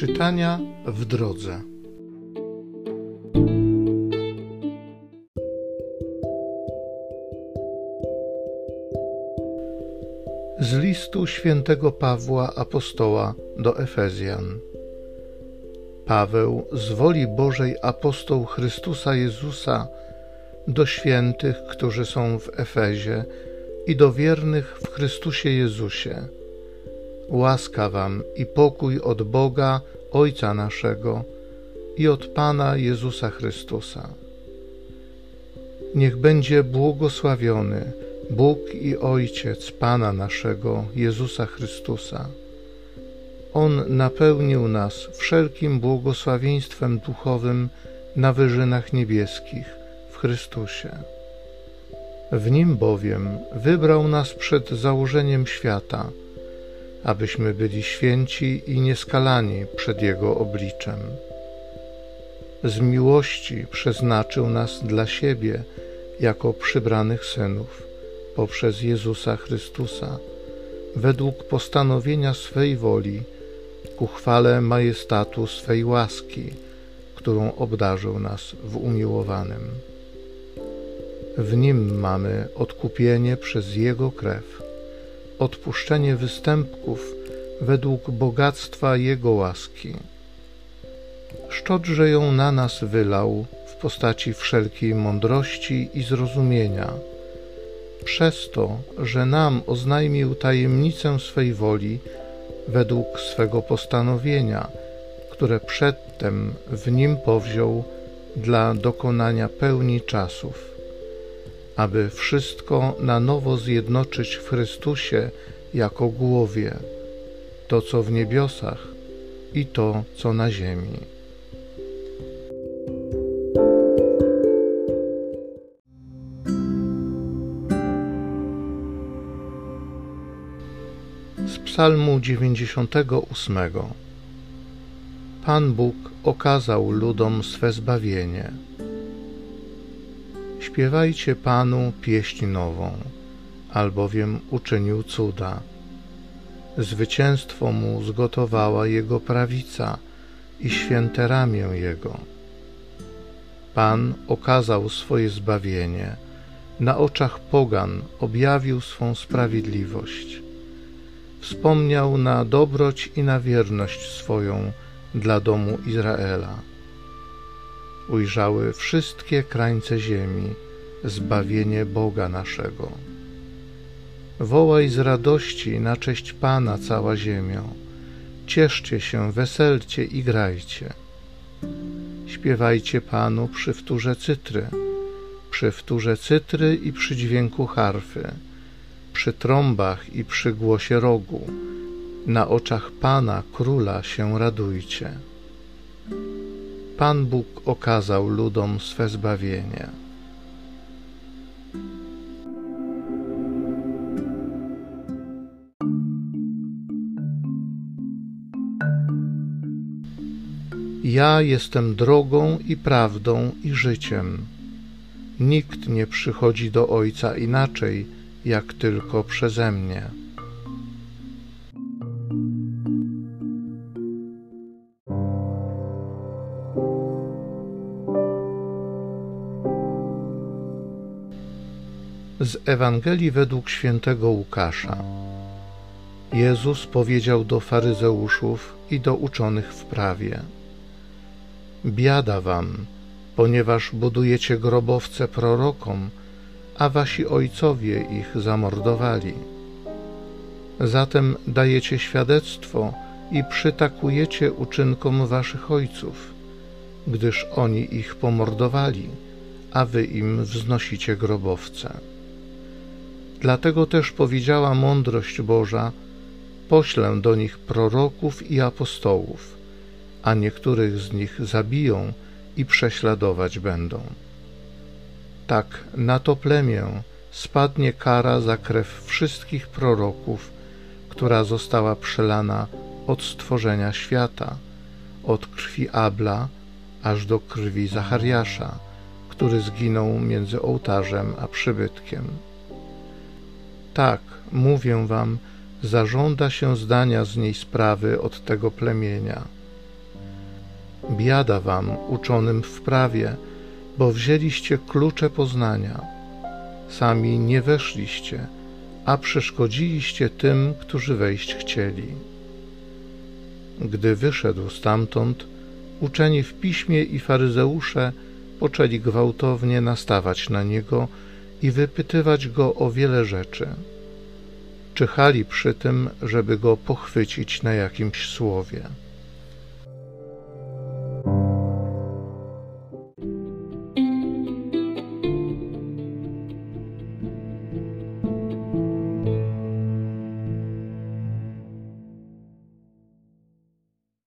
Czytania w drodze. Z listu świętego Pawła apostoła do Efezjan. Paweł z woli Bożej apostoł Chrystusa Jezusa do świętych, którzy są w Efezie i do wiernych w Chrystusie Jezusie. Łaska wam i pokój od Boga, Ojca naszego i od Pana Jezusa Chrystusa. Niech będzie błogosławiony Bóg i Ojciec Pana naszego Jezusa Chrystusa. On napełnił nas wszelkim błogosławieństwem duchowym na wyżynach niebieskich w Chrystusie. W nim bowiem wybrał nas przed założeniem świata, abyśmy byli święci i nieskalani przed Jego obliczem. Z miłości przeznaczył nas dla siebie jako przybranych synów poprzez Jezusa Chrystusa, według postanowienia swej woli, ku chwale majestatu swej łaski, którą obdarzył nas w umiłowanym. W nim mamy odkupienie przez Jego krew, odpuszczenie występków według bogactwa Jego łaski. Szczodrze ją na nas wylał w postaci wszelkiej mądrości i zrozumienia, przez to, że nam oznajmił tajemnicę swej woli według swego postanowienia, które przedtem w nim powziął dla dokonania pełni czasów, aby wszystko na nowo zjednoczyć w Chrystusie jako głowie, to co w niebiosach i to co na ziemi. Z Psalmu 98 Pan Bóg okazał ludom swe zbawienie. Śpiewajcie Panu pieśń nową, albowiem uczynił cuda. Zwycięstwo mu zgotowała Jego prawica i święte ramię Jego. Pan okazał swoje zbawienie, na oczach pogan objawił swą sprawiedliwość wspomniał na dobroć i na wierność swoją dla domu Izraela. Ujrzały wszystkie krańce ziemi zbawienie Boga naszego. Wołaj z radości na cześć Pana cała ziemią. Cieszcie się, weselcie i grajcie. Śpiewajcie Panu przy wtórze cytry, przy wtórze cytry i przy dźwięku harfy przy trąbach i przy głosie rogu. Na oczach Pana Króla się radujcie. Pan Bóg okazał ludom swe zbawienie. Ja jestem drogą i prawdą i życiem. Nikt nie przychodzi do Ojca inaczej, jak tylko przeze mnie. Z Ewangelii według świętego Łukasza. Jezus powiedział do faryzeuszów i do uczonych w prawie: Biada wam, ponieważ budujecie grobowce prorokom a wasi ojcowie ich zamordowali. Zatem dajecie świadectwo i przytakujecie uczynkom waszych ojców, gdyż oni ich pomordowali, a wy im wznosicie grobowce. Dlatego też powiedziała mądrość Boża: Poślę do nich proroków i apostołów, a niektórych z nich zabiją i prześladować będą tak na to plemię spadnie kara za krew wszystkich proroków, która została przelana od stworzenia świata, od krwi Abla aż do krwi Zachariasza, który zginął między ołtarzem a przybytkiem. Tak, mówię wam, zażąda się zdania z niej sprawy od tego plemienia. Biada wam, uczonym w prawie, bo wzięliście klucze poznania. Sami nie weszliście, a przeszkodziliście tym, którzy wejść chcieli. Gdy wyszedł stamtąd, uczeni w piśmie i faryzeusze poczęli gwałtownie nastawać na niego i wypytywać go o wiele rzeczy. Czyhali przy tym, żeby go pochwycić na jakimś słowie.